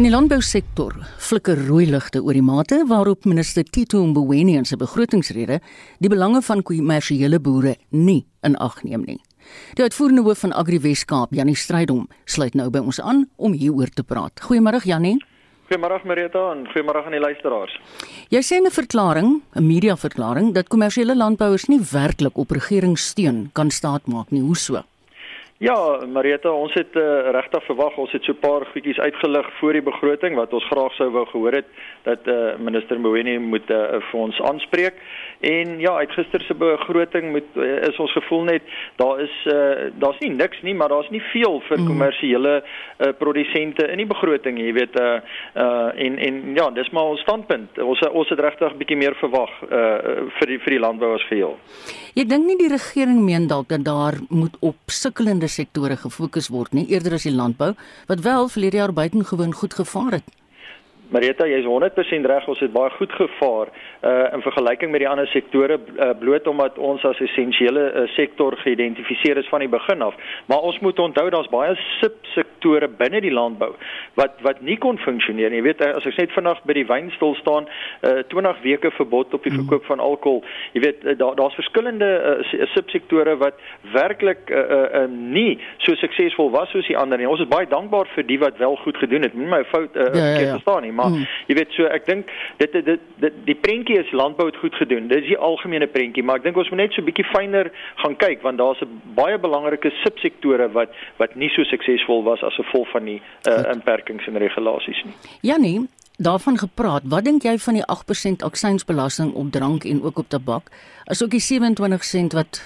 In die landbousektor flikker rooi ligte oor die mate waarop minister Tito Mboweni in sy begrotingsrede die belange van kommersiële boere nie in ag neem nie. Die uitvoerende hoof van Agri Weskaap, Janie Strydom, sluit nou by ons aan om hieroor te praat. Goeiemôre Janie. Goeiemôre Marita en goeiemôre aan die luisteraars. Jy sê 'n verklaring, 'n mediaverklaring, dat kommersiële landbouers nie werklik op regeringssteun kan staatmaak nie. Hoe so? Ja, Marita, ons het uh, regtig verwag, ons het so 'n paar goedjies uitgelig voor die begroting wat ons graag sou wou gehoor het dat uh, minister Mboweni moet uh, vir ons aanspreek. En ja, uit gister se begroting moet uh, is ons gevoel net daar is uh, daar's nie niks nie, maar daar's nie veel vir mm. kommersiële uh, produsente in die begroting, jy weet uh, uh en en ja, dis maar ons standpunt. Ons ons het regtig 'n bietjie meer verwag uh vir die vir die landbouers geheel. Jy dink nie die regering meen dalk dat daar moet op sukkelende sektore gefokus word nie eerder as die landbou wat wel verlede jaar buitengewoon goed gevaar het. Marita, jy's 100% reg, ons het baie goed gevaar uh in vergelyking met die ander sektore uh, bloot omdat ons as essensiële uh, sektor geïdentifiseer is van die begin af. Maar ons moet onthou daar's baie subsektore binne die landbou wat wat nie kon funksioneer nie. Jy weet as ek net vanaand by die wynstal staan, uh 20 weke verbod op die mm. verkoop van alkohol. Jy weet uh, daar daar's verskillende uh, subsektore wat werklik uh, uh, nie so suksesvol was soos die ander nie. Ons is baie dankbaar vir die wat wel goed gedoen het. Moenie my fout uh, ja, ja, ja. verstaan nie maar mm. jy weet so ek dink dit, dit dit dit die prentjie is landbou het goed gedoen. Dis die algemene prentjie, maar ek dink ons moet net so 'n bietjie fyner gaan kyk want daar's 'n baie belangrike subsektore wat wat nie so suksesvol was as gevolg van die uh, inperkings en regulasies nie. Janie Daarvan gepraat, wat dink jy van die 8% aksiesbelasting op drank en ook op tabak? Asook die 27 sent wat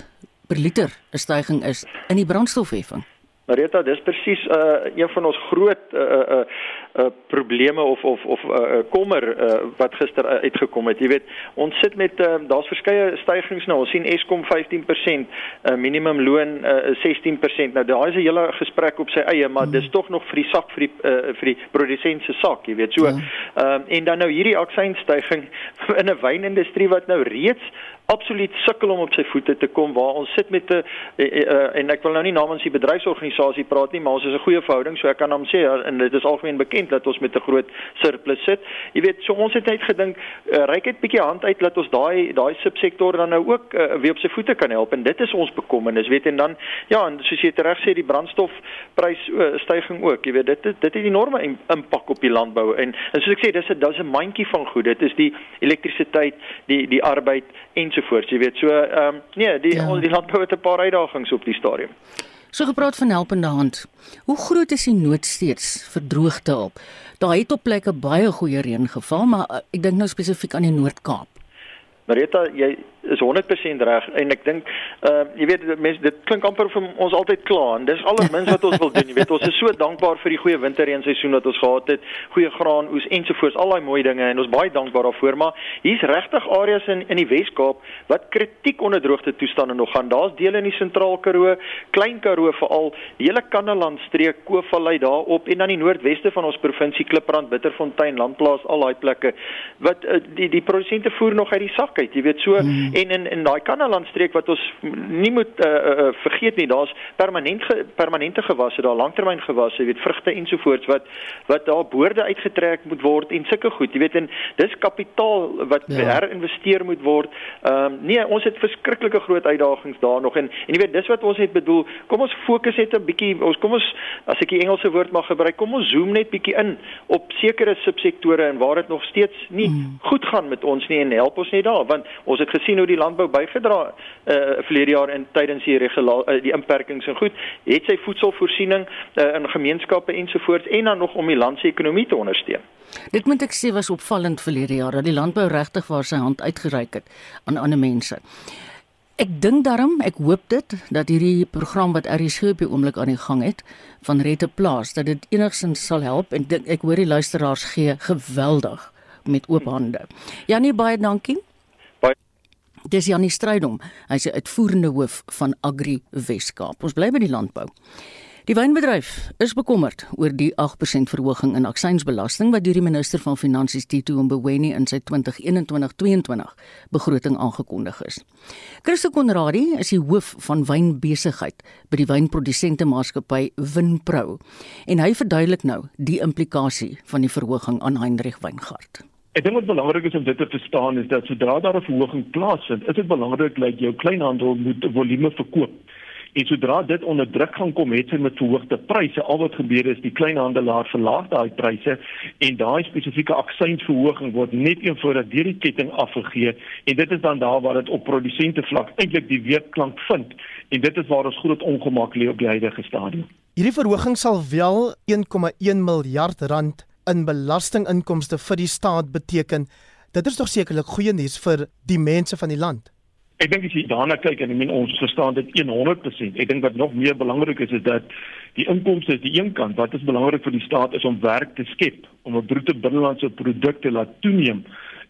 per liter 'n stygings is in die brandstofheffing? Marita, dis presies uh een van ons groot uh uh uh probleme of of of uh kommer uh wat gister uitgekom het. Jy weet, ons sit met uh daar's verskeie stygings nou. Ons sien Eskom 15%, uh minimum loon uh 16%. Nou daai is 'n hele gesprek op sy eie, maar dis tog nog vir die sak vir die uh vir die produsent se sak, jy weet. So, ehm ja. uh, en dan nou hierdie aksiesstyging in 'n wynindustrie wat nou reeds absoluut sukkel om op sy voete te kom waar ons sit met 'n en ek wil nou nie namens die bedryfsorganisasie praat nie maar ons is 'n goeie verhouding so ek kan hom sê en dit is algemeen bekend dat ons met 'n groot surplus sit. Jy weet so ons het net gedink uh, ryk net bietjie hand uit dat ons daai daai subsektor dan nou ook uh, weer op sy voete kan help en dit is ons bekommernis weet en dan ja en soos jy reg sê die brandstofprys uh, stygings ook jy weet dit dit het 'n enorme impak op die landbou en en soos ek sê dis 'n dis 'n mandjie van goed dit is die elektrisiteit die die arbeid en ensovoorts, jy weet. So ehm um, nee, die ja. die landbou het 'n paar uitdagings op die stadium. So gepraat van helpende hand. Hoe groot is die nood steeds vir droogte op? Daar het op plekke baie goeie reën geval, maar uh, ek dink nou spesifiek aan die Noord-Kaap. Marita, jy is 100% reg. En ek dink uh jy weet mense dit klink amper vir ons altyd klaar en dis almins wat ons wil doen jy weet. Ons is so dankbaar vir die goeie winterreën seisoen wat ons gehad het goeie graan oes ensovoorts al daai mooi dinge en ons baie dankbaar daarvoor maar hier's regtig areas in in die Wes-Kaap wat kritiek onder droogte toestande nog gaan. Daar's dele in die sentraal Karoo klein Karoo veral die hele Kannaland streek Koopvallei daarop en dan die noordweste van ons provinsie Kliprand Bitterfontein Landplaas al daai plekke wat uh, die die produsente voer nog uit die sak uit jy weet. So hmm en in in daai Kanaland streek wat ons nie moet uh, uh, vergeet nie daar's permanent ge, permanente gewasse daar langtermyn gewasse jy weet vrugte ensovoorts wat wat daar boorde uitgetrek moet word en sulke goed jy weet en dis kapitaal wat ja. herinvesteer moet word ehm um, nee ons het verskriklike groot uitdagings daar nog en en jy weet dis wat ons het bedoel kom ons fokus net 'n bietjie ons kom ons as ek die Engelse woord mag gebruik kom ons zoom net bietjie in op sekere subsektore en waar dit nog steeds nie mm. goed gaan met ons nie en help ons net daar want ons het gesien hoe die landbou bygedra uh verlede jaar in tydens die regula uh, die inperkings en goed het sy voedselvoorsiening uh, in gemeenskappe ensovoorts en dan nog om die land se ekonomie te ondersteun. Dit moet ek sê was opvallend verlede jaar dat die landbou regtig waar sy hand uitgereik het aan ander mense. Ek dink daarom, ek hoop dit dat hierdie program wat RSG op die oomblik aan die gang het van Rette Plaas dat dit enigsins sal help en dink ek hoor die luisteraars gee geweldig met oop hande. Janie baie dankie. Dis Janie Strydom. Hy's die uitvoerende hoof van Agri Weskaap. Ons bly by die landbou. Die wynbedryf is bekommerd oor die 8% verhoging in aksiesbelasting wat deur die minister van Finansies Tito Mboweni in sy 2021-22 begroting aangekondig is. Christo Konradi is die hoof van wynbesigheid by die wynprodusente maatskappy Winpro en hy verduidelik nou die implikasie van die verhoging aan Heinrich Weingart. Ek dink wat belangrik is om dit te verstaan is dat sodra daar 'n verhoging plaasvind, is dit belangrik dat jou kleinhandel moet volume verkoop. En sodra dit onder druk gaan kom, het sy met verhoogde pryse. Al wat gebeur is die kleinhandelaar verlaag daai pryse en daai spesifieke aksiesverhoging word net eenvoudig deur die ketting afgegee en dit is dan daar waar dit op produsente vlak eintlik die weerklank vind en dit is waar ons groot ongemak lê op die huidige stadium. Hierdie verhoging sal wel 1,1 miljard rand in belastinginkomste vir die staat beteken. Dit is tog sekerlik goeie nuus vir die mense van die land. Ek dink as jy daarna kyk en ek meen ons verstaan dit 100%. Ek dink wat nog meer belangrik is is dat die inkomste is die een kant. Wat is belangrik vir die staat is om werk te skep, om 'n bruto binnelandse produk te laat toeneem.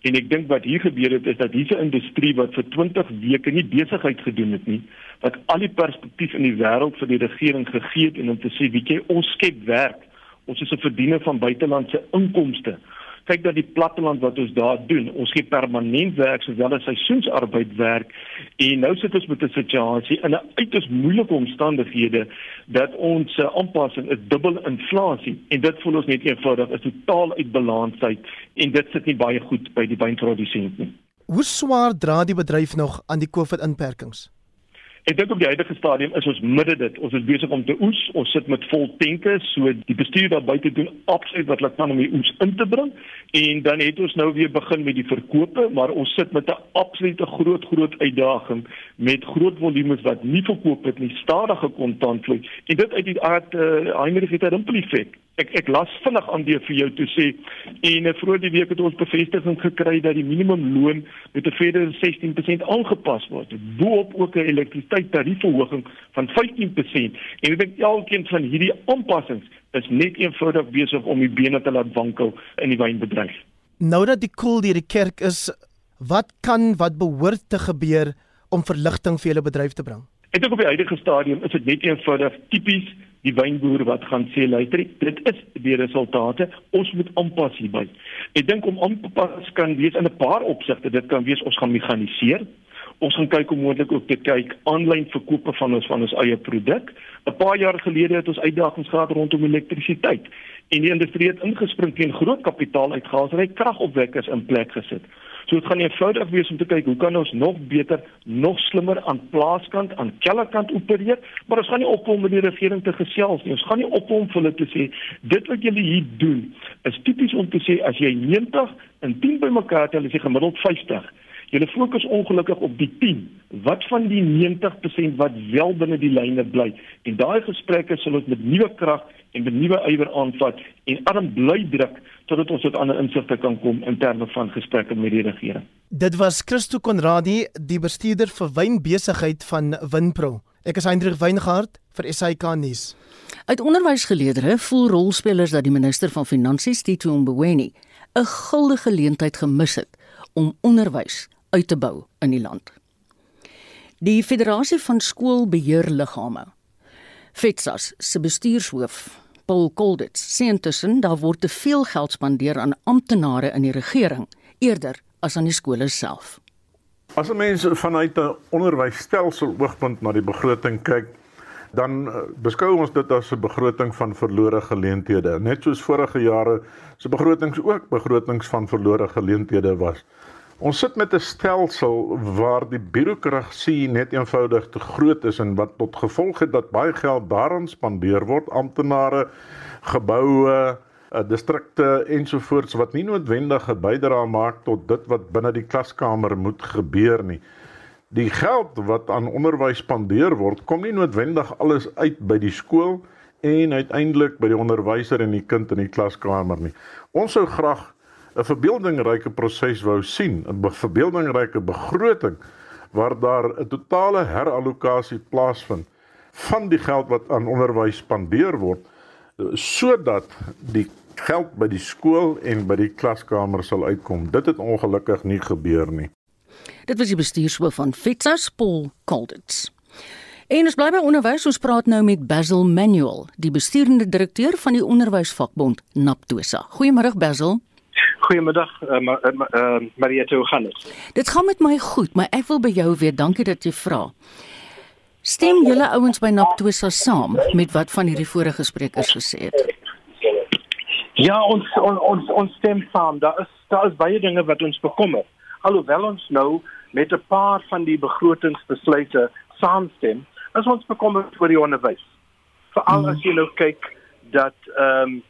En ek dink wat hier gebeur het is dat hierdie industrie wat vir 20 weke nie besigheid gedoen het nie, wat al die perspektief in die wêreld vir die regering gegee het en om te sê, weet jy, ons skep werk. Ons is 'n verdiener van buitelandse inkomste kyk dat die platteland wat ons daar doen, ons gee permanent werk sowel as seisoensarbeid werk en nou sit ons met 'n situasie in 'n uiters moeilike omstandighede dat ons uh, aanpassing is dubbel inflasie en dit voel ons net eenvoudig is totaal uit balans uit en dit sit nie baie goed by die wynprodusent nie. Hoe swaar dra die bedryf nog aan die COVID-inperkings? Ek dink op die huidige stadium is ons midde dit. Ons is besig om te oes. Ons sit met vol tenke, so die bestuur daar buite doen absoluut wat hulle kan om die oes in te bring. En dan het ons nou weer begin met die verkope, maar ons sit met 'n absolute groot groot uitdaging met groot volumes wat nie verkoop het nie, stadige kontantvloei. En dit uit die aard uh, Heinrich het 'n rimpel effek ek ek las vinnig aan die vir jou toe sê en eh, vroeër die week het ons bevestiging gekry dat die minimumloon met 'n verdere 16% aangepas word. Boop ook 'n elektrisiteit tariefverhoging van 15% en ek dink elkeen van hierdie aanpassings is net eenvoudig besig om die bene te laat wankel in die wynbedryf. Nou dat die koel deur die kerk is, wat kan wat behoort te gebeur om verligting vir julle bedryf te bring? Ek dink op die huidige stadium is dit net eenvoudig tipies die wynboer wat gaan sê luister dit is die resultate. Ons moet aanpas hierby. Ek dink om aanpas kan wees in 'n paar opsigte. Dit kan wees ons gaan meganiseer ons gaan kyk hoe moontlik ook te kyk aanlyn verkope van ons van ons eie produk 'n paar jaar gelede het ons uitdagings gehad rondom elektrisiteit en die industrie het ingespring teen groot kapitaal uitgehaal en hy kragopwekkers in plek gesit So dit gaan eenvoudig wees om te kyk hoe kan ons nog beter, nog slimmer aan plaaskant, aan kellerkant opereer, maar ons gaan nie ophou met die regering te gesels nie. Ons gaan nie ophou om vir hulle te sê dit wat julle hier doen is tipies om te sê as jy 90 in 10 bymekaar tel, is jy gemiddeld 50. Julle fokus ongelukkig op die 10. Wat van die 90% wat wel binne die lyne bly? En daai gesprekke sal ons met nuwe krag en met nuwe ywer aanvat en arm bly druk sodat ons tot ander insigte kan kom in terme van gesprekke met die regering. Dit was Christo Konradi, die bestuurder vir wynbesigheid van Winpro. Ek is Hendrik Weingart vir SAK nuus. Uit onderwysgeleerdere voel rolspelers dat die minister van Finansies, Tito Mboweni, 'n guldige geleentheid gemis het om onderwys uit te bou in die land. Die Federasie van Skoolbeheerliggame, FETSAS se bestuurshoof, Paul Colditz sê intussen daar word te veel geld spandeer aan amptenare in die regering eerder as aan die skole self. As 'n mens vanuit 'n onderwysstelsel oogpunt na die begroting kyk, dan eh, beskou ons dit as 'n begroting van verlore geleenthede, net soos vorige jare se begrotings ook begrotings van verlore geleenthede was. Ons sit met 'n stelsel waar die birokrasie net eenvoudig te groot is en wat tot gevolg het dat baie geld daaraan spandeer word amptenare, geboue, eh, distrikte ensovoorts wat nie noodwendig 'n bydrae maak tot dit wat binne die klaskamer moet gebeur nie. Die geld wat aan onderwys spandeer word, kom nie noodwendig alles uit by die skool en uiteindelik by die onderwyser en die kind in die klaskamer nie. Ons sou graag 'n verbeeldingryke proses wou sien, 'n verbeeldingryke begroting waar daar 'n totale herallokasie plaasvind van die geld wat aan onderwys spandeer word sodat die geld by die skool en by die klaskamer sal uitkom. Dit het ongelukkig nie gebeur nie. Dit was die bestuurshoof van FETSAS, Paul Colditz. En ons bly by onderwys. Ons praat nou met Basil Manuel, die besturende direkteur van die onderwysvakbond Naptosa. Goeiemôre Basil. Goeiemiddag, uh, ma uh, uh, Maria Johannes. Dit gaan met my goed, maar ek wil by jou weet, dankie dat jy vra. Stem julle ouens by Naptosa saam met wat van hierdie vorige sprekers gesê het? Ja, ons on, ons ons stem saam. Daar is daar is baie dinge wat ons bekommer. Alhoewel ons nou met 'n paar van die begrotingsbesluite saamstem, is ons bekommerd oor die onderwys. Veral mm. as jy nou kyk dat ehm um,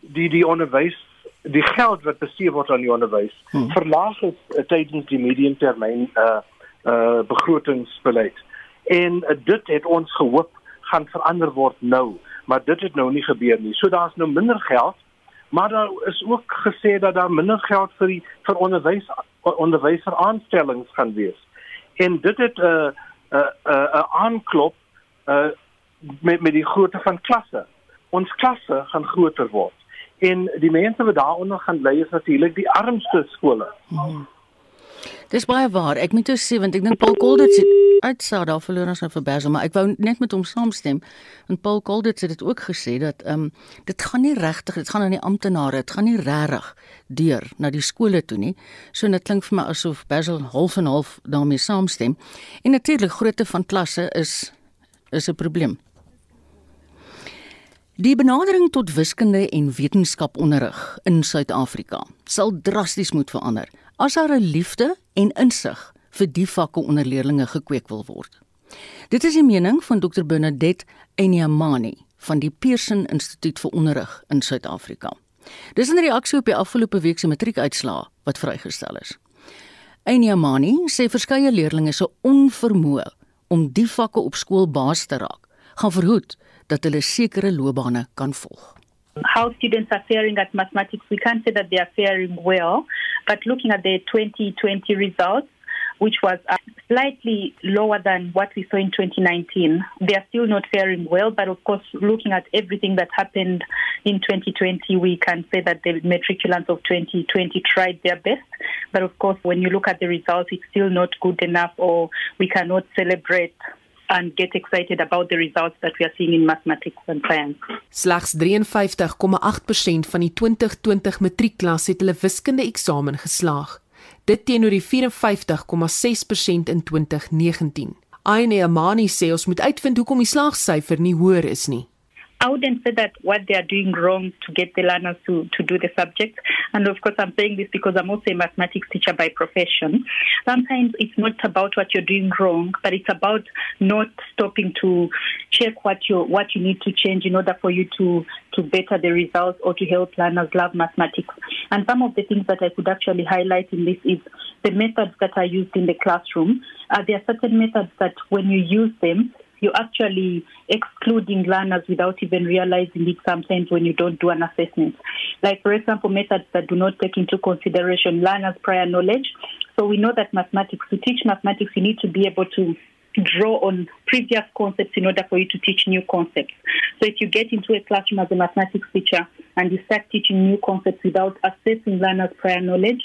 die die onderwys die geld wat bestee word aan die onderwys hmm. verlaag het uh, tydens die mediumtermyn uh uh begrotingsbeleid. En uh, dit het ons gehoop gaan verander word nou, maar dit het nou nie gebeur nie. So daar's nou minder geld, maar daar is ook gesê dat daar minder geld vir die vir onderwys onderwyseraanstellings gaan wees. En dit het 'n uh, 'n uh, 'n uh, uh, aanklop uh met met die grootte van klasse. Ons klasse gaan groter word en die mense wat daaronder gaan bly is natuurlik die armste skole. Hmm. Dis baie waar. Ek moet jou sê want ek dink Paul Kolditz het uitsaai daar verloor ons nou vir Basel, maar ek wou net met hom saamstem. Want Paul Kolditz het dit ook gesê dat ehm um, dit gaan nie regtig, dit gaan aan die amptenare, dit gaan nie regtig deur na die skole toe nie. So dit klink vir my asof Basel half en half daarmee saamstem. En natuurlik grootte van klasse is is 'n probleem. Die benadering tot wiskunde en wetenskaponderrig in Suid-Afrika sal drasties moet verander as daar 'n liefde en insig vir die vakke onder leerders gekweek wil word. Dit is die mening van Dr Bernadette Enyamani van die Pearson Instituut vir Onderrig in Suid-Afrika. Dis 'n reaksie op die afgelope week se matriekuitslae wat vrygestel is. Enyamani sê verskeie leerders se onvermoë om die vakke op skool baas te raak, gaan verhoed dat hulle sekere loopbane kan volg. How students are faring at mathematics, we can't say that they are faring well, but looking at the 2020 results, which was uh, slightly lower than what we saw in 2019. They are still not faring well, but of course, looking at everything that happened in 2020, we can say that the matriculants of 2020 tried their best. But of course, when you look at the results, it's still not good enough, or we cannot celebrate and get excited about the results that we are seeing in mathematics and science. Slegs 53,8% van die 2020 matriekklas het hulle wiskunde eksamen geslaag. Dit teenoor die 54,6% in 2019. Aine Amani sê ons moet uitvind hoekom die slaagsyfer nie hoër is nie. I wouldn't say that what they are doing wrong to get the learners to, to do the subject. And of course, I'm saying this because I'm also a mathematics teacher by profession. Sometimes it's not about what you're doing wrong, but it's about not stopping to check what you what you need to change in order for you to to better the results or to help learners love mathematics. And some of the things that I could actually highlight in this is the methods that are used in the classroom. Uh, there are certain methods that when you use them, you're actually excluding learners without even realizing it sometimes when you don't do an assessment. Like, for example, methods that do not take into consideration learners' prior knowledge. So we know that mathematics, to teach mathematics, you need to be able to draw on previous concepts in order for you to teach new concepts. So if you get into a classroom as a mathematics teacher and you start teaching new concepts without assessing learners' prior knowledge,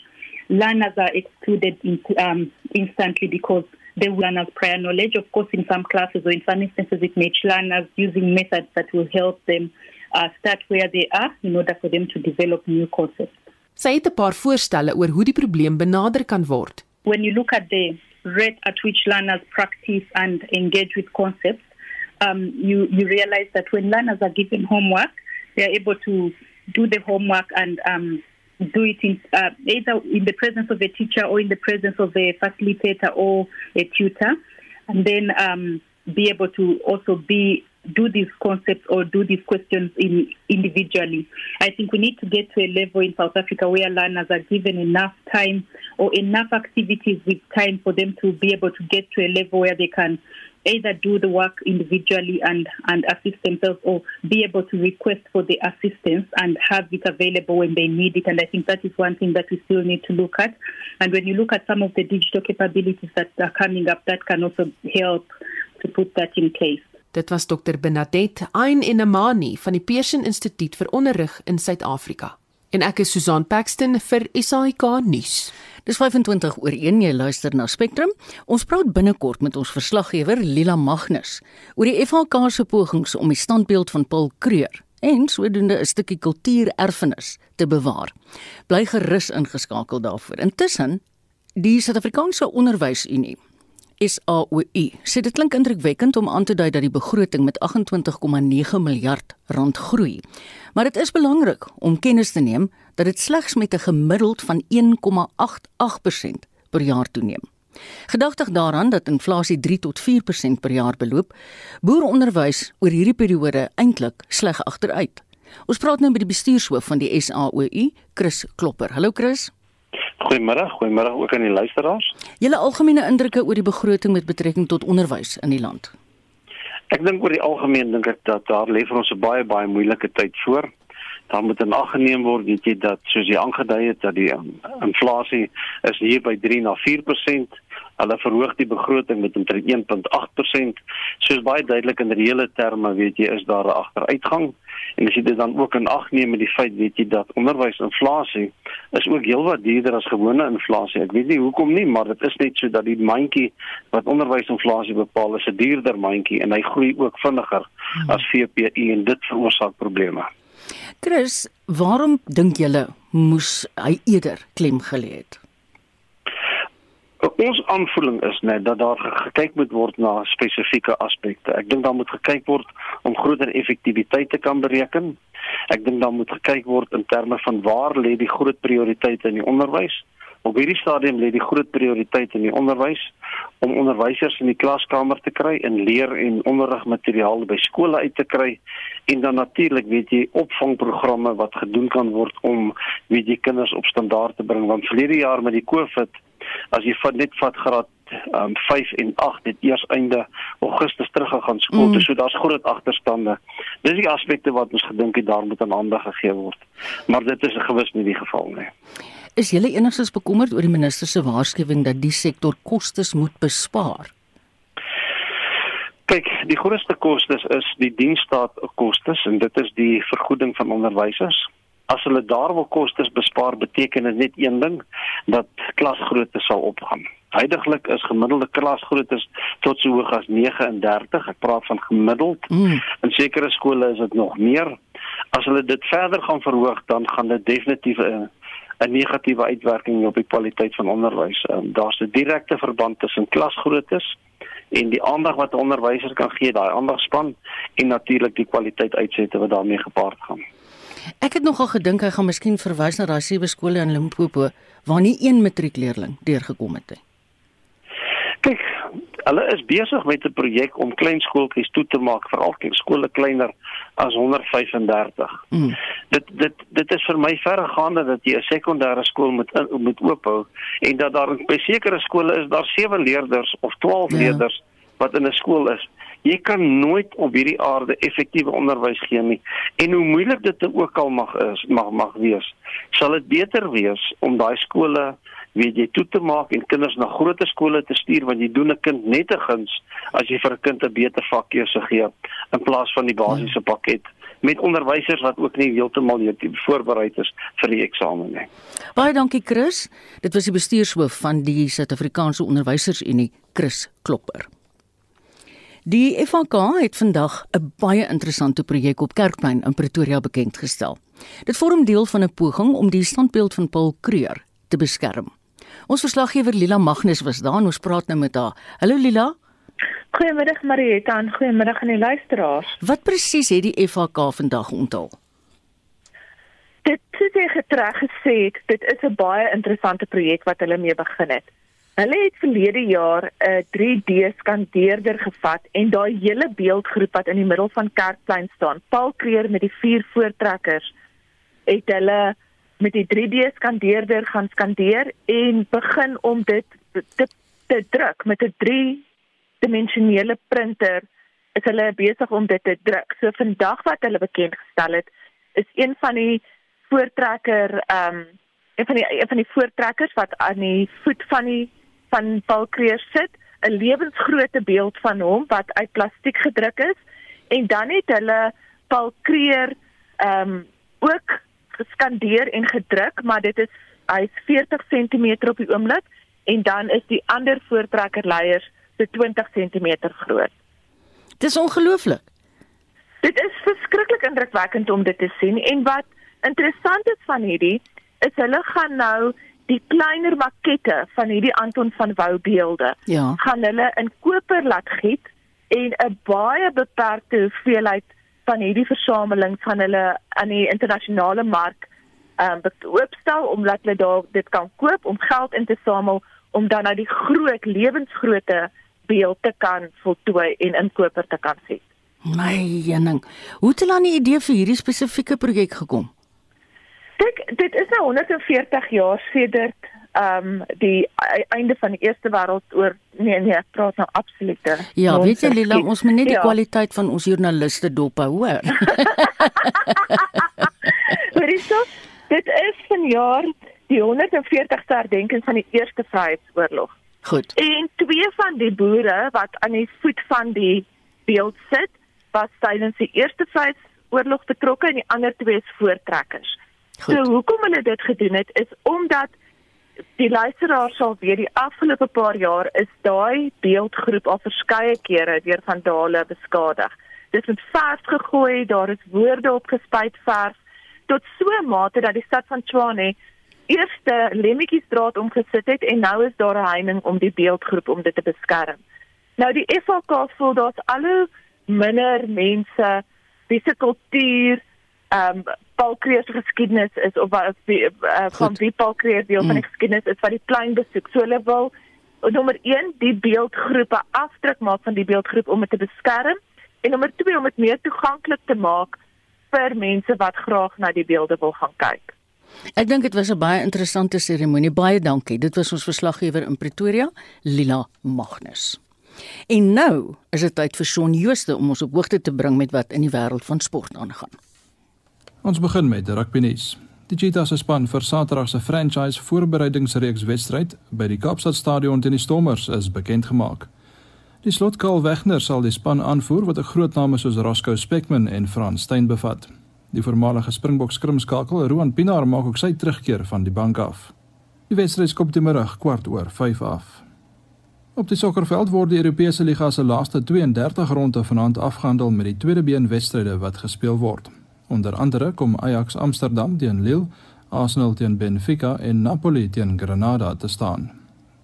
learners are excluded in, um, instantly because they will learn as prior knowledge. Of course, in some classes or in some instances, it may learners using methods that will help them uh, start where they are in order for them to develop new concepts. Sy het 'n paar voorstelle oor hoe die probleem benader kan word. When you look at the rate at which learners practice and engage with concepts, um, you, you realize that when learners are given homework, they are able to do the homework and um, do it in, uh, either in the presence of a teacher or in the presence of a facilitator or a tutor, and then um, be able to also be do these concepts or do these questions in, individually. I think we need to get to a level in South Africa where learners are given enough time or enough activities with time for them to be able to get to a level where they can either do the work individually and, and assist themselves or be able to request for the assistance and have it available when they need it. And I think that is one thing that we still need to look at. And when you look at some of the digital capabilities that are coming up, that can also help to put that in place. Dit was Dr Benadette Ein Enamani van die Pearson Instituut vir Onderrig in Suid-Afrika. En ek is Susan Paxton vir SAK nuus. Dis 25 oor 1 jy luister na Spectrum. Ons praat binnekort met ons verslaggewer Lila Magnus oor die FHK se pogings om die standbeeld van Paul Kreur en sodoende 'n stukkie kultuurerfenis te bewaar. Bly gerus ingeskakel daarvoor. Intussen die Suid-Afrikaanse Onderwysunie SAOI. Sê dit klink indrukwekkend om aan te dui dat die begroting met 28,9 miljard rand groei. Maar dit is belangrik om kennis te neem dat dit slegs met 'n gemiddeld van 1,88% per jaar toeneem. Gedagtig daaraan dat inflasie 3 tot 4% per jaar beloop, boer onderwys oor hierdie periode eintlik sleg agteruit. Ons praat nou met die bestuurshoof van die SAOI, Chris Klopper. Hallo Chris. Goeiemôre, goeiemôre ook aan die luisteraars. Julle algemene indrukke oor die begroting met betrekking tot onderwys in die land. Ek dink oor die algemeen dink ek dat daar lê vir ons 'n baie baie moeilike tyd voor. Daar moet in ag geneem word weet jy dat soos jy aangedui het dat die um, inflasie is hier by 3 na 4%. Hulle verhoog die begroting met omtrent 1.8%. Soos baie duidelik in reële terme weet jy is daar 'n agteruitgang. En as jy dit dan ook in ag neem met die feit weet jy dat onderwysinflasie is ook heelwat duurder as gewone inflasie. Ek weet nie hoekom nie, maar dit is net so dat die mandjie wat onderwysinflasie bepaal is 'n duurder mandjie en hy groei ook vinniger hmm. as VPI en dit veroorsaak probleme. Chris, waarom dink julle moes hy eerder klem gelê het? Ons aanvoeling is net dat daar gekyk moet word na spesifieke aspekte. Ek dink daar moet gekyk word om groter effektiwiteit te kan bereken. Ek dink daar moet gekyk word in terme van waar lê die groot prioriteite in die onderwys. Op hierdie stadium lê die groot prioriteit in die onderwys om onderwysers in die klaskamer te kry en leer en onderrigmateriaal by skole uit te kry en dan natuurlik weet jy opvangprogramme wat gedoen kan word om weet jy kinders op standaard te bring want verlede jaar met die COVID as jy van net vat graad um 5 en 8 het eers einde Augustus teruggegaan skool mm. toe so daar's groot agterstande. Dis die aspekte wat ons gedink het daar moet aan aandag gegee word. Maar dit is gewis nie die geval nie. Is jy enigstens bekommerd oor die minister se waarskuwing dat die sektor kostes moet bespaar? Kyk, die grootste kostes is die diensstaat kostes en dit is die vergoeding van onderwysers as hulle daar wil kostes bespaar beteken dit net een ding dat klasgrootte sal opgaan. Heidiglik is gemiddelde klasgrootte tot so hoog as 39. Ek praat van gemiddeld. Mm. In sekere skole is dit nog meer. As hulle dit verder gaan verhoog, dan gaan dit definitief 'n 'n negatiewe uitwerking op die kwaliteit van onderwys. Um, Daar's 'n direkte verband tussen klasgrootte en die aandag wat 'n onderwyser kan gee, daai aandagspan en natuurlik die kwaliteit uitsette wat daarmee gepaard gaan. Ek het nogal gedink hy gaan miskien verwys na daai sewe skole in Limpopo waar nie een matriekleerling deurgekom het nie. Kyk, hulle is besig met 'n projek om klein skooltjies toe te maak, veral skole kleiner as 135. Mm. Dit dit dit is vir my verregaande dat jy 'n sekondêre skool moet moet oophou en dat daar by sekere skole is daar 7 leerders of 12 ja. leerders wat in 'n skool is. Jy kan nooit op hierdie aarde effektiewe onderwys gee nie. En hoe moeilik dit ook al mag is, mag mag wees, sal dit beter wees om daai skole weet jy toe te maak en kinders na groter skole te stuur want jy doen 'n kind net 'n guns as jy vir 'n kind 'n beter vakkeuse gee in plaas van die basiese pakket met onderwysers wat ook nie heeltemal voorberei is vir die eksamen nie. Baie dankie Chris. Dit was die bestuurshoof van die Suid-Afrikaanse Onderwysersunie, Chris Klopper. Die FHK het vandag 'n baie interessante projek op Kerkplein in Pretoria bekend gestel. Dit vorm deel van 'n poging om die standbeeld van Paul Kreur te beskerm. Ons verslaggewer Lila Magnus was daar en ons praat nou met haar. Hallo Lila. Goeiemiddag Marieta en goeiemiddag aan die luisteraars. Wat presies het die FHK vandag onthul? Dit het sy getrek gesê dit is 'n baie interessante projek wat hulle mee begin het. Hulle het verlede jaar 'n 3D skandeerder gevat en daai hele beeldgroep wat in die middel van Kerkplein staan, Paul Kreer met die vier voortrekkers, het hulle met die 3D skandeerder gaan skandeer en begin om dit te, te druk met 'n 3-dimensionele printer. Is hulle besig om dit te druk. So vandag wat hulle bekend gestel het, is een van die voortrekker ehm um, een van die een van die voortrekkers wat aan die voet van die van Paul Kreer sit, 'n lewensgrootte beeld van hom wat uit plastiek gedruk is en dan het hulle Paul Kreer ehm um, ook geskandeer en gedruk, maar dit is hy's 40 cm op die oomblik en dan is die ander voortrekkerleiers so 20 cm groot. Dis ongelooflik. Dit is verskriklik indrukwekkend om dit te sien en wat interessant is van hierdie is hulle gaan nou die kleiner makette van hierdie Anton van Wouw beelde ja. gaan hulle in koper laat giet en 'n baie beperkte hoeveelheid van hierdie versamelings van hulle aan die internasionale mark ehm um, oopstel omdat hulle daar dit kan koop om geld in te samel om dan nou die groot lewensgrootte beeld te kan voltooi en in koper te kan sit. My jenning. Hoe het hulle aan die idee vir hierdie spesifieke projek gekom? Kyk, dit is nou 140 jaar sedert ehm um, die einde van die Eerste Wêreldoorlog. Nee nee, ek praat nou absolute. Ja, weet jy Lila, ons moet net die ja. kwaliteit van ons joernaliste dop hou, hoor. Horiso, dit is vanjaar die 140ste herdenking van die Eerste Vryheidsoorlog. Goed. En twee van die boere wat aan die voet van die beeld sit, was tydens die Eerste Vryheidsoorlog betrokke en die ander twee is voortrekkers. Goed. So hoekom hulle dit gedoen het is omdat die luisteraar sal weet die afgelope paar jaar is daai beeldgroep al verskeie kere deur vandale beskadig. Dit is vers gegooi, daar is woorde op gespuit vers tot so 'n mate dat die stad van Tshwane eerste lemmetjiesdraad omgesit het en nou is daar 'n heining om die beeldgroep om dit te beskerm. Nou die FAK voel daar's al minder mense wie se kultuur ehm um, Paul Kreer se geskiedenis is of wat uh, van wie Paul Kreer deel mm. van die mm. geskiedenis is wat die plein besoek. So hulle wil nommer 1 die beeldgroepe afdruk maak van die beeldgroep om dit te beskerm en nommer 2 om dit meer toeganklik te maak vir mense wat graag na die beelde wil gaan kyk. Ek dink dit was 'n baie interessante seremonie. Baie dankie. Dit was ons verslaggewer in Pretoria, Lila Magnus. En nou is dit tyd vir Shaun Jooste om ons op hoogte te bring met wat in die wêreld van sport aangaan. Ons begin met rugby nuus. Die Cheetahs se span vir Saterdag se franchise voorbereidingsreeks wedstryd by die Kaapstad Stadion teen die Stormers is bekend gemaak. Die slotkaal Wegner sal die span aanvoer wat 'n groot name soos Roscoe Speckman en Frans Steyn bevat. Die voormalige Springbok skrimskakel Roan Pinaar maak ook sy terugkeer van die bank af. Die wedstryd skop die middag kwart oor 5 af. Op die sokkerveld word die Europese liga se laaste 32 ronde vanaand afgehandel met die tweede been wedstryde wat gespeel word. Onder andere kom Ajax Amsterdam teen Lille, Arsenal teen Benfica en Napoli teen Granada te staan.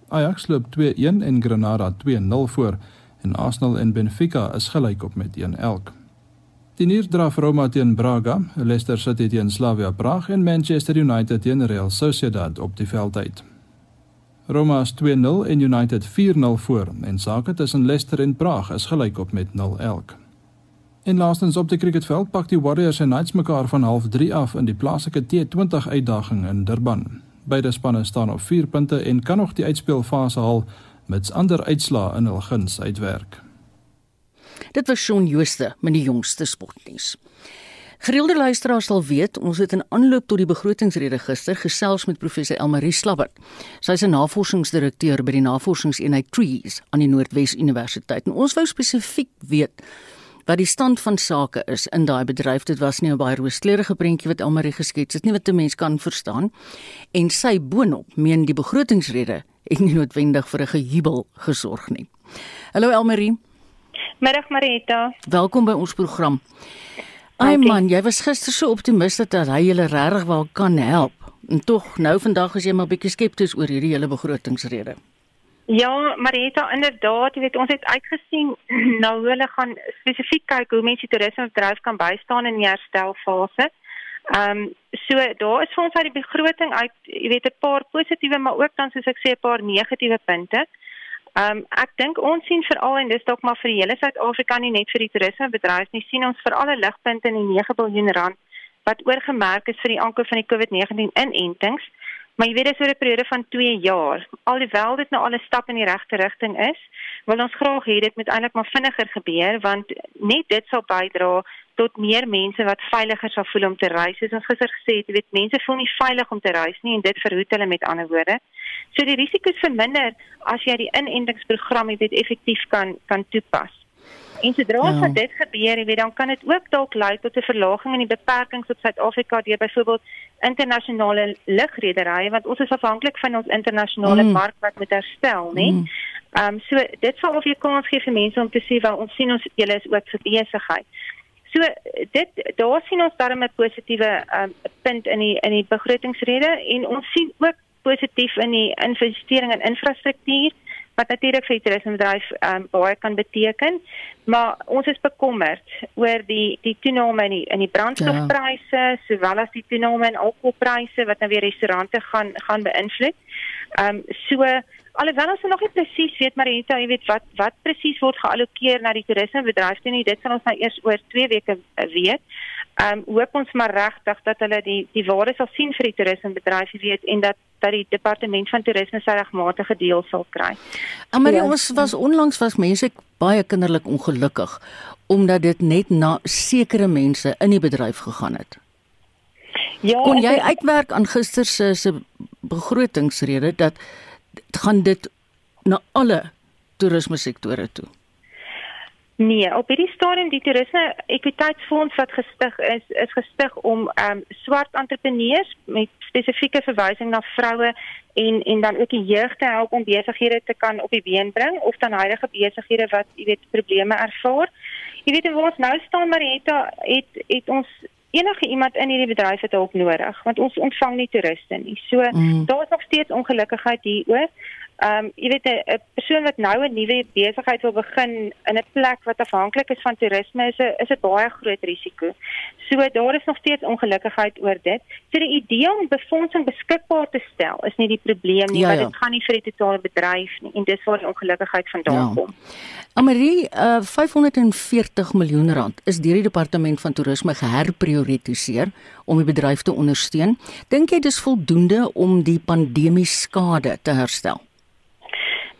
Ajax loop 2-1 en Granada 2-0 voor en Arsenal en Benfica is gelyk op met 1 elk. Die Neerdraf Roma teen Braga, Leicester City teen Slavia Praag en Manchester United teen Real Sociedad op die veld uit. Roma is 2-0 en United 4-0 voor en sake tussen Leicester en Praag is gelyk op met 0 elk. En laastens op die cricketveld pak die Warriors en Knights mekaar van half 3 af in die plaaslike T20 uitdaging in Durban. Beide spanne staan op 4 punte en kan nog die uitspelfase haal met ander uitslae in hul guns uitwerk. Dit was Shaun Jooste met die jongste sportnuus. Gereelde luisteraars sal weet ons het in aanloop tot die begrotingsrede gister gesels met professor Elmarie Slabbert. Sy is 'n navorsingsdirekteur by die Navorsingseenheid Trees aan die Noordwes Universiteit. En ons wou spesifiek weet wat die stand van sake is in daai bedryf. Dit was nie 'n baie rooskleurige prentjie wat Elmarie geskets het nie wat 'n mens kan verstaan. En sy boonop meen die begrotingsrede het nie noodwendig vir 'n gejubel gesorg nie. Hallo Elmarie. Middag Marita. Welkom by ons program. Ai man, jy was gister so optimisties dat hy julle regtig wel kan help. En tog nou vandag is jy maar bietjie skepties oor hierdie hele begrotingsrede. Ja, Marita, inderdaad, jy weet ons het uitgesien hoe hulle gaan spesifiek kyk hoe mense toerismebedryf kan bystaan in die herstelfase. Ehm um, so daar is vir ons uit die begroting uit, jy weet 'n paar positiewe maar ook dan soos ek sê 'n paar negatiewe punte. Ehm um, ek dink ons sien veral en dis dalk maar vir die hele Suid-Afrika nie net vir die toerismebedryf nie, sien ons vir alle ligpunte in die 9 miljard rand wat oorgemerk is vir die aankoop van die COVID-19 inentings. Maar jy weet dis oor 'n periode van 2 jaar. Alhoewel dit nou al 'n stap in die regte rigting is, wil ons graag hê dit moet eintlik maar vinniger gebeur want net dit sal bydra tot meer mense wat veiliger sal voel om te reis. Soos ons gister gesê het, jy weet mense voel nie veilig om te reis nie en dit verhoed hulle met ander woorde. So die risiko's verminder as jy die inentingsprogram het effektief kan kan toepas. En sodra ja. dit gebeur, jy weet, dan kan dit ook dalk lei tot 'n verlaging in die beperkings op Suid-Afrika deur byvoorbeeld internasionale lugrederye want ons is afhanklik van ons internasionale mm. mark wat moet herstel, né? Mm. Ehm um, so dit sal of jy kans gee vir mense om te sê wel ons sien ons julle is ook vir besigheid. So dit daar sien ons darem 'n positiewe um, punt in die in die begrotingsrede en ons sien ook positief in die investering in infrastruktuur wat natuurlik vir die toerismebedryf um, baie kan beteken maar ons is bekommerd oor die die toename in die in die brandstofpryse ja. sowel as die toename in alkoholpryse wat nou weer restaurante gaan gaan beïnvloed. Ehm um, so Alhoewel ons nog nie presies weet maar jy weet wat wat presies word geallokeer na die toerismebedryf toe nie, dit sal ons nou eers oor 2 weke eh, weet. Ehm um, hoop ons maar regtig dat hulle die die waarde sal sien vir die toerismebedryf weet en dat dat die departement van toerisme sy regmatige deel sal kry. Maar ja. ons was onlangs was mense baie kinderlik ongelukkig omdat dit net na sekere mense in die bedryf gegaan het. Ja, kon jy uitwerk aan gister se se begrotingsrede dat gaan dit na alle toerisme sektore toe? Nee, op hierdie stadium die toerisme ekwiteitsfonds wat gestig is, is gestig om ehm um, swart entrepreneurs met spesifieke verwysing na vroue en en dan ook die jeug te help om besighede te kan op die been bring of dan huidige besighede wat jy weet probleme ervaar. Jy weet waar ons nou staan Marietta het het ons enige iemand in hierdie bedryf het hulp nodig want ons ontvang nie toeriste nie. So mm. daar is nog steeds ongelukkigheid hieroor. Ehm um, jy weet 'n persoon wat nou 'n nuwe besigheid wil begin in 'n plek wat afhanklik is van toerisme is 'n is 'n baie groot risiko. So daar is nog steeds ongelukkigheid oor dit. So die idee om befondsing beskikbaar te stel is nie die probleem nie, ja, ja. want dit gaan nie vir die totale bedryf nie en dis waar die ongelukkigheid vandaan ja. kom. Amarie, uh, 540 miljoen rand is deur die departement van toerisme geherprioritiseer om die bedryf te ondersteun. Dink jy dis voldoende om die pandemie skade te herstel?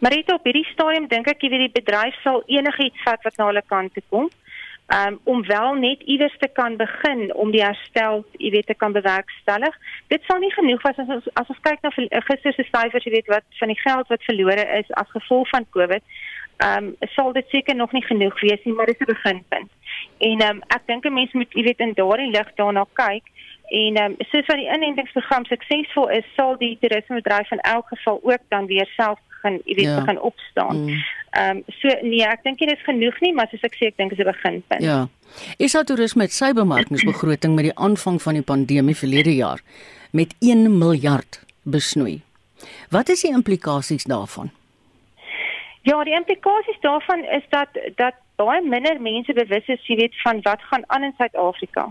Maar dit op hierdie stadium dink ek jy weet die bedryf sal enigiets vat wat na hulle kant toe kom. Um, om wel net iewers te kan begin om die herstel, jy weet, te kan bewerkstellig. Dit sal nie genoeg wees as ons as ons kyk na gister se syfers, jy weet wat van die geld wat verlore is as gevolg van Covid. Ehm um, sal dit seker nog nie genoeg wees nie, maar dit is 'n beginpunt. En ehm um, ek dink 'n mens moet jy weet in daardie lig daarna kyk en ehm um, soos wat die inentingsprogram suksesvol is, sal die toerismebedryf in elk geval ook dan weer self begin, jy weet, ja. begin opstaan. Mm. Ehm mm. um, so nee, ek dink dit is genoeg nie, maar soos ek sê, ek dink dit is 'n beginpunt. Ja. Is daar toerisme met sy bemarkingsbegroting met die aanvang van die pandemie verlede jaar met 1 miljard besnoei. Wat is die implikasies daarvan? Ja, die implikasies daarvan is dat dat baie minder mense bewus is, jy weet, van wat gaan aan in Suid-Afrika.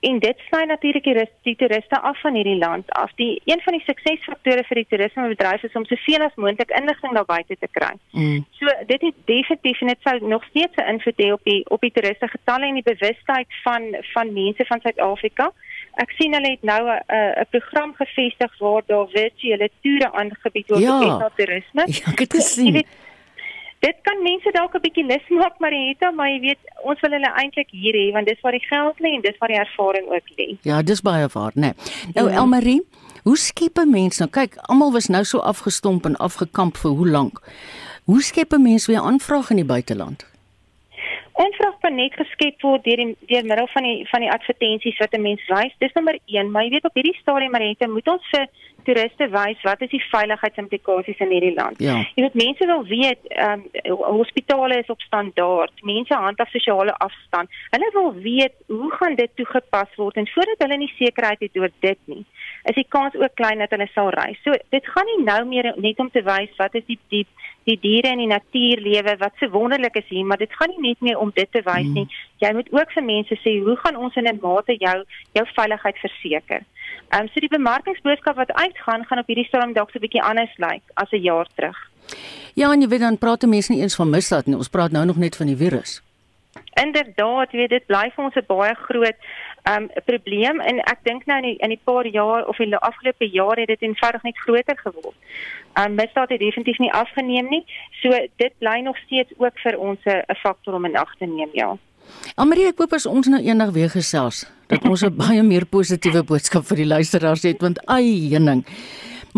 En dit sny natuurlik die, die toeriste af van hierdie land af. Die een van die suksesfaktore vir die toerismebedryf is om soveel as moontlik inligting daar buite te kry. Mm. So dit is definitief net sou nog steeds 'n invloed hê op die op die toeriste getalle en die bewustheid van van mense van Suid-Afrika. Ek sien hulle het nou 'n 'n program gevestig waar daar virtuele toere aangebied word ja. vir toerisme. Ja, ek het gesien. So, Dit kan mense dalk 'n bietjie lus maak maar Rita, maar jy weet, ons wil hulle eintlik hier hê want dis waar die geld lê en dis waar die ervaring ook lê. Ja, dis baie waar, né? Nee. Nou ja. Elmarie, hoe skep 'n mens nou? Kyk, almal was nou so afgestomp en afgekamp vir hoe lank? Hoe skep 'n mens weer aanvraag in die buiteland? Aanvraag kan net geskep word deur die deur middel van die van die advertensies wat 'n mens wys. Dis nommer 1, maar jy weet op hierdie stadium Marita, moet ons vir toeriste wys wat is die veiligheidsimplikasies in hierdie land. Ja. Jy weet mense wil weet, ehm um, hospitale is op standaard, mense handhaaf sosiale afstand. Hulle wil weet hoe gaan dit toegepas word en voordat hulle nie sekerheid het oor dit nie, is die kans ook klein dat hulle sal reis. So dit gaan nie nou meer net om te wys wat is die die die diere en die natuurlewe wat so wonderlik is hier, maar dit gaan nie net meer om dit te wys nie. Mm. Jy moet ook vir mense sê hoe gaan ons in 'n mate jou jou veiligheid verseker. Ehm um, so die bemarkingsboodskap wat uitgaan gaan op hierdie stadium dalk so 'n bietjie anders lyk as 'n jaar terug. Ja, en jy weet dan praat mense nie eens van misdaad nie. Ons praat nou nog net van die virus. Inderdaad, weet dit bly vir ons 'n baie groot um, probleem en ek dink nou in die, in die paar jaar of in die afgelope jare het dit eenvoudig net groter geword. Um, misdaad het definitief nie afgeneem nie. So dit bly nog steeds ook vir ons 'n faktor om in ag te neem, ja. Amarie, ek hoop as ons nou eendag weer gesels dat ons 'n baie meer positiewe boodskap vir die luisteraars het want ai, heuning.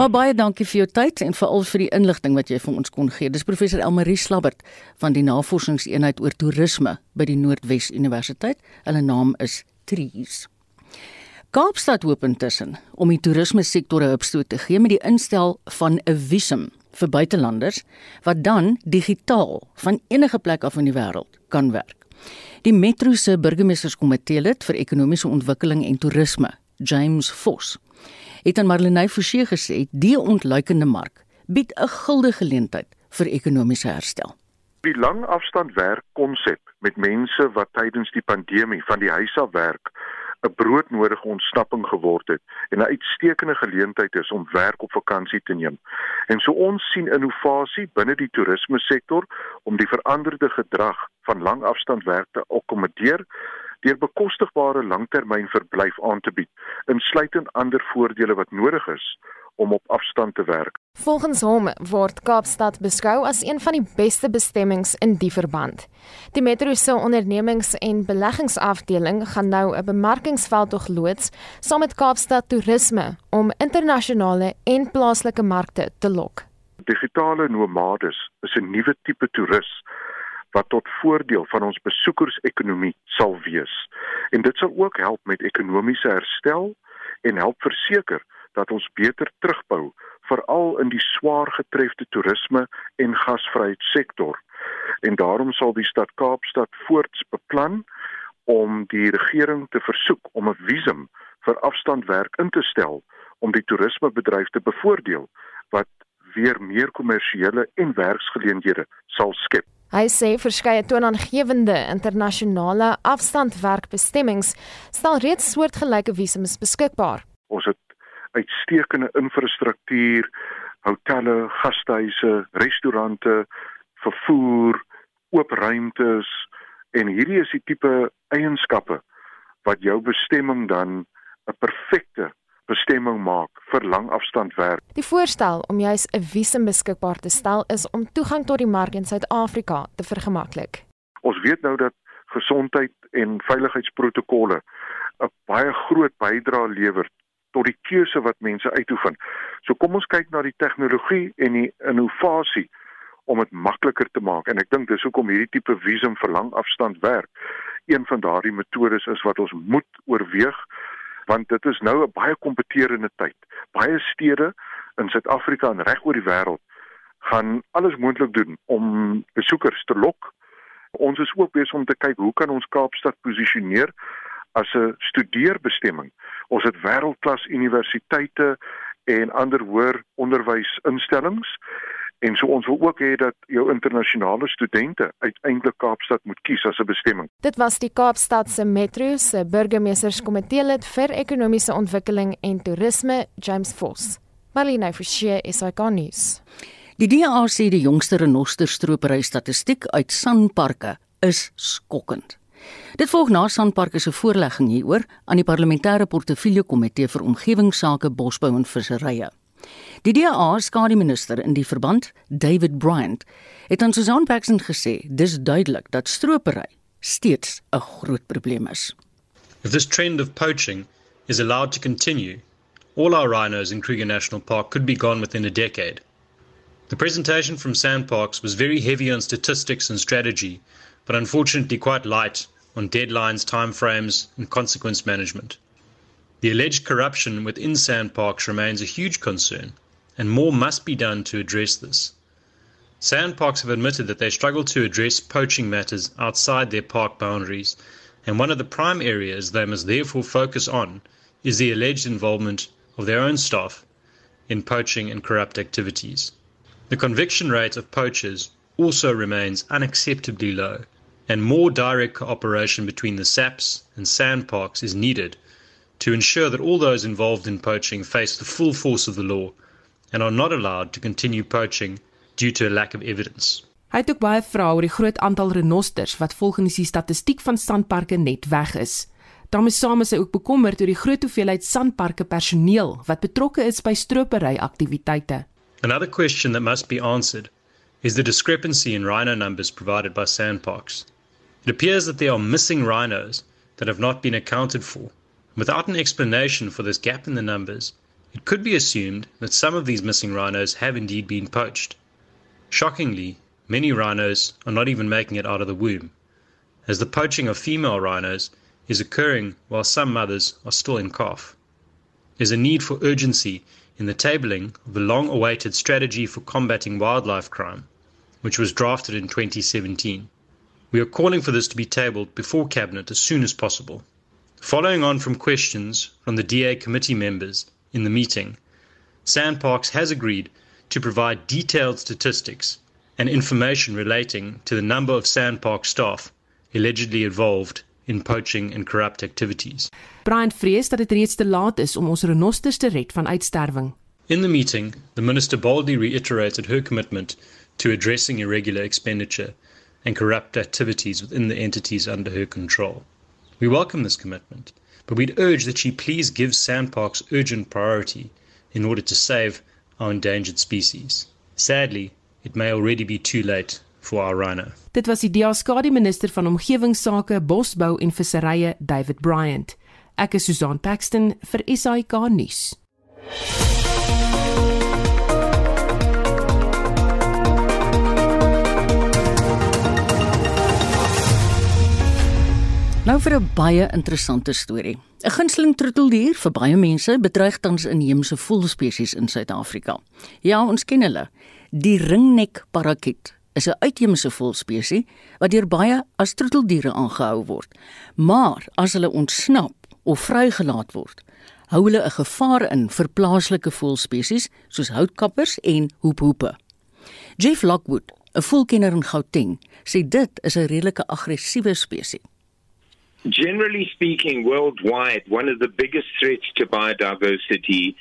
Maar baie dankie vir jou tyd en veral vir die inligting wat jy vir ons kon gee. Dis professor Elmarie Slabbert van die Navorsingseenheid oor toerisme by die Noordwes Universiteit. Hulle naam is Trees. Kaapstad hoop intussen om die toerisme sektor 'n hupstoot te gee met die instel van 'n visum vir buitelanders wat dan digitaal van enige plek af in die wêreld kan werk. Die Metro se burgemeesterskomitee lid vir ekonomiese ontwikkeling en toerisme, James Vos, het aan Marlenae Forsie gesê die ontluikende mark bied 'n gulde geleentheid vir ekonomiese herstel. Die langafstandwerk konsep met mense wat tydens die pandemie van die huis af werk 'n broodnodige ontsnapping geword het en 'n uitstekende geleentheid is om werk op vakansie te neem. En so ons sien innovasie binne die toerisme sektor om die veranderde gedrag van langafstandwerk te akkommodeer deur bekostigbare langtermynverblyf aan te bied, insluitend ander voordele wat nodig is om op afstand te werk. Volgens hom word Kaapstad beskou as een van die beste bestemmings in die verband. Die Metro se ondernemings- en beleggingsafdeling gaan nou 'n bemarkingsveldtog loods saam met Kaapstad Toerisme om internasionale en plaaslike markte te lok. Digitale nomades is 'n nuwe tipe toerist wat tot voordeel van ons besoekersekonomie sal wees. En dit sal ook help met ekonomiese herstel en help verseker dat ons beter terugbou veral in die swaar getrefte toerisme en gasvryheidssektor. En daarom sal die stad Kaapstad voorts beplan om die regering te versoek om 'n visum vir afstandwerk in te stel om die toerismebedryf te bevoordeel wat weer meer kommersiële en werksgeleenthede sal skep. Hy sê verskeie toonaangewende internasionale afstandwerkbestemmings stel reeds soortgelyke visums beskikbaar. Ons het uitstekende infrastruktuur, hotelle, gastehuise, restaurante, vervoer, oop ruimtes en hierdie is die tipe eienskappe wat jou bestemming dan 'n perfekte bestemming maak vir langafstandwerk. Die voorstel om juis 'n visum beskikbaar te stel is om toegang tot die mark in Suid-Afrika te vergemaklik. Ons weet nou dat gesondheid en veiligheidsprotokolle 'n baie groot bydrae lewer tot die keuse wat mense uitoefen. So kom ons kyk na die tegnologie en die innovasie om dit makliker te maak en ek dink dis hoekom hierdie tipe visum vir lang afstand werk. Een van daardie metodes is wat ons moet oorweeg want dit is nou 'n baie kompeterende tyd. Baie stede in Suid-Afrika en reg oor die wêreld gaan alles moontlik doen om besoekers te lok. Ons is ook besig om te kyk hoe kan ons Kaapstad posisioneer as 'n studeerbestemming. Ons het wêreldklas universiteite en ander hoër onderwysinstellings en so ons wil ook hê dat jou internasionale studente uiteindelik Kaapstad moet kies as 'n bestemming. Dit was die Kaapstad se Metro se burgemeesterskomitee lid vir ekonomiese ontwikkeling en toerisme, James Vos. Marlene Forsie is hy gaan nuus. Die DA sê die jongste renosterstropery statistiek uit sanparke is skokkend. Dit volg na Sandpark se voorlegging hieroor aan die parlementêre portefeulje komitee vir omgewingsake, bosbou en visserye. Die DA skademinister in die verband, David Bryant, het aan Susan Paxton gesê dis duidelik dat stropery steeds 'n groot probleem is. If this trend of poaching is allowed to continue, all our rhinos in Kruger National Park could be gone within a decade. The presentation from Sandparks was very heavy on statistics and strategy but unfortunately quite light on deadlines, timeframes, and consequence management. The alleged corruption within sandparks remains a huge concern, and more must be done to address this. Sandparks have admitted that they struggle to address poaching matters outside their park boundaries, and one of the prime areas they must therefore focus on is the alleged involvement of their own staff in poaching and corrupt activities. The conviction rate of poachers also remains unacceptably low, and more direct cooperation between the SAPs and sandparks is needed to ensure that all those involved in poaching face the full force of the law and are not allowed to continue poaching due to a lack of evidence. Hy het ook baie vrae oor die groot aantal renosters wat volgens die statistiek van sandparke net weg is. daarmee saam is hy ook bekommerd oor die groot hoeveelheid sandparke personeel wat betrokke is by stropery aktiwiteite. Another question that must be answered is the discrepancy in rhino numbers provided by sandparks. It appears that there are missing rhinos that have not been accounted for. Without an explanation for this gap in the numbers, it could be assumed that some of these missing rhinos have indeed been poached. Shockingly, many rhinos are not even making it out of the womb, as the poaching of female rhinos is occurring while some mothers are still in calf. There's a need for urgency in the tabling of the long awaited strategy for combating wildlife crime, which was drafted in 2017. We are calling for this to be tabled before Cabinet as soon as possible. Following on from questions from the DA committee members in the meeting, Sandparks has agreed to provide detailed statistics and information relating to the number of Sandpark staff allegedly involved in poaching and corrupt activities. Brian vrees dat dit reeds te laat is om ons renosters te red van uitsterwing. In the meeting, the minister boldly reiterated her commitment to addressing irregular expenditure and corrupt activities within the entities under her control. We welcome this commitment, but we'd urge that she please give sandparks urgent priority in order to save our endangered species. Sadly, it may already be too late for our rhino. Dit was die DA-skade minister van omgewingsake, bosbou en visserye, David Bryant. Ek is Susan Paxton vir SAK nuus. Nou vir 'n baie interessante storie. 'n Gunsteling troeteldier vir baie mense bedreig tans inheemse voëlspesies in Suid-Afrika. Ja, ons ken hulle. Die ringnek parakiet is 'n uitheemse voëlspesie wat deur baie as troeteldiere aangehou word. Maar as hulle ontsnap of vrygelaat word, hou hulle 'n gevaar in vir plaaslike voëlspesies soos houtkappers en hoephoepe. Jeff Lockwood, 'n voëlkenner in Gauteng, sê dit is 'n redelike aggressiewe spesies. Generally speaking, worldwide, one of the biggest threats to biodiversity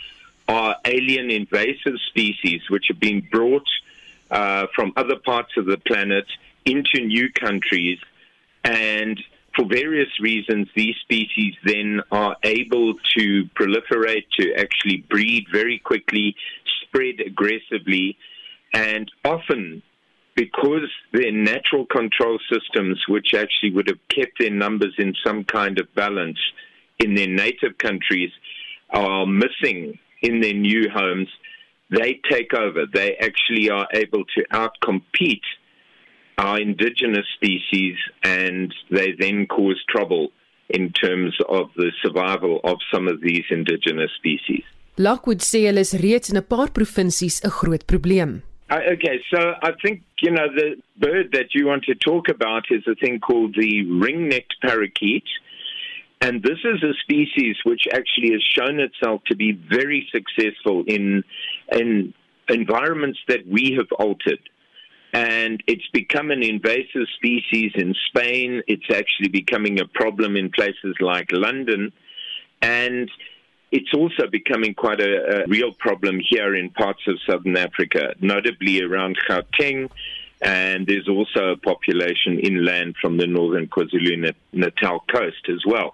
are alien invasive species, which have been brought uh, from other parts of the planet into new countries. And for various reasons, these species then are able to proliferate, to actually breed very quickly, spread aggressively, and often because their natural control systems, which actually would have kept their numbers in some kind of balance in their native countries, are missing in their new homes, they take over. They actually are able to outcompete our indigenous species and they then cause trouble in terms of the survival of some of these indigenous species. Lockwood sê hulle is reeds in 'n paar provinsies 'n groot probleem. Uh, okay, so I think, you know, the bird that you want to talk about is a thing called the ring-necked parakeet. And this is a species which actually has shown itself to be very successful in, in environments that we have altered. And it's become an invasive species in Spain. It's actually becoming a problem in places like London. And it's also becoming quite a, a, real problem here in parts of southern Africa, notably around Gauteng. And there's also a population inland from the northern KwaZulu Natal coast as well.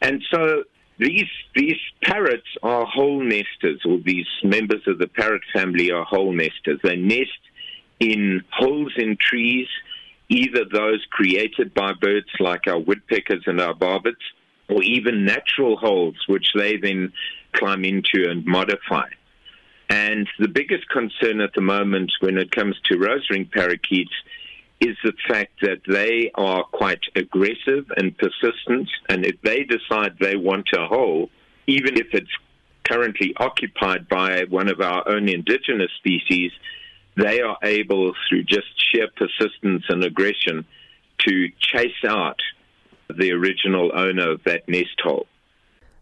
And so these these parrots are hole nesters, or these members of the parrot family are hole nesters. They nest in holes in trees, either those created by birds like our woodpeckers and our barbets, or even natural holes, which they then climb into and modify. And the biggest concern at the moment when it comes to rose ring parakeets is the fact that they are quite aggressive and persistent. And if they decide they want a hole, even if it's currently occupied by one of our own indigenous species, they are able, through just sheer persistence and aggression, to chase out the original owner of that nest hole.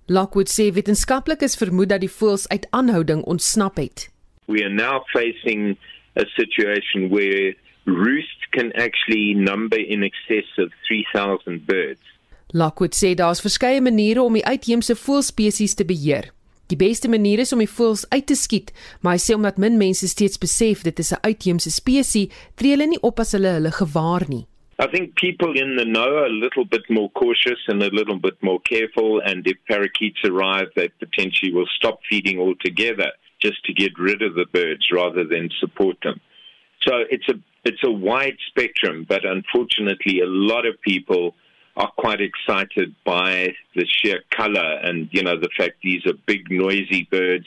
Lockwood sê wetenskaplikes vermoed dat die voëls uit aanhouding ontsnap het. We are now facing a situation where roosts can actually number in excess of 3000 birds. Lockwood sê daar's verskeie maniere om die uitheemse voëlspesies te beheer. Die beste manier is om die voëls uit te skiet, maar hy sê omdat min mense steeds besef dit is 'n uitheemse spesies, tree hulle nie op as hulle hulle gewaar nie. I think people in the know are a little bit more cautious and a little bit more careful. And if parakeets arrive, they potentially will stop feeding altogether just to get rid of the birds rather than support them. So it's a it's a wide spectrum, but unfortunately, a lot of people are quite excited by the sheer color and you know the fact these are big noisy birds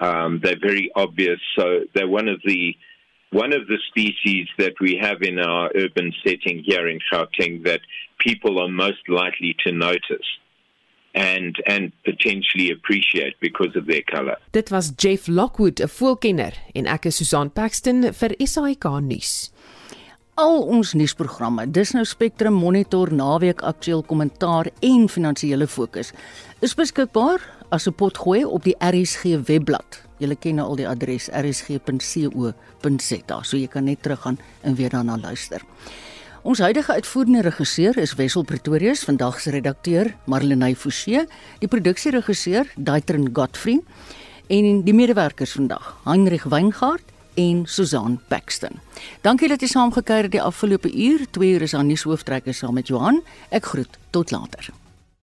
um, they're very obvious so they're one of the one of the species that we have in our urban setting here in Gauteng that people are most likely to notice and and potentially appreciate because of their color. Dit was Jeff Lockwood, 'n voelkenner en ek is Susan Paxton vir SAK nuus. Al ons nuusprogramme, dis nou Spectrum Monitor, Naweek Aktueel Kommentaar en Finansiële Fokus, is beskikbaar as 'n potgooi op die RSG webblad. Julle ken nou al die adres rsg.co.za, so jy kan net teruggaan en weer daarna luister. Ons huidige uitvoerende regisseur is Wessel Pretorius, vandag se redakteur Marlenae Forsie, die produksieregisseur Daitrin Godfrey en die medewerkers vandag, Heinrich Weingart en Susan Paxton. Dankie dat jy saamgekyker het die afgelope uur. 2 uur is aan nuushooftrekkers saam met Johan. Ek groet tot later.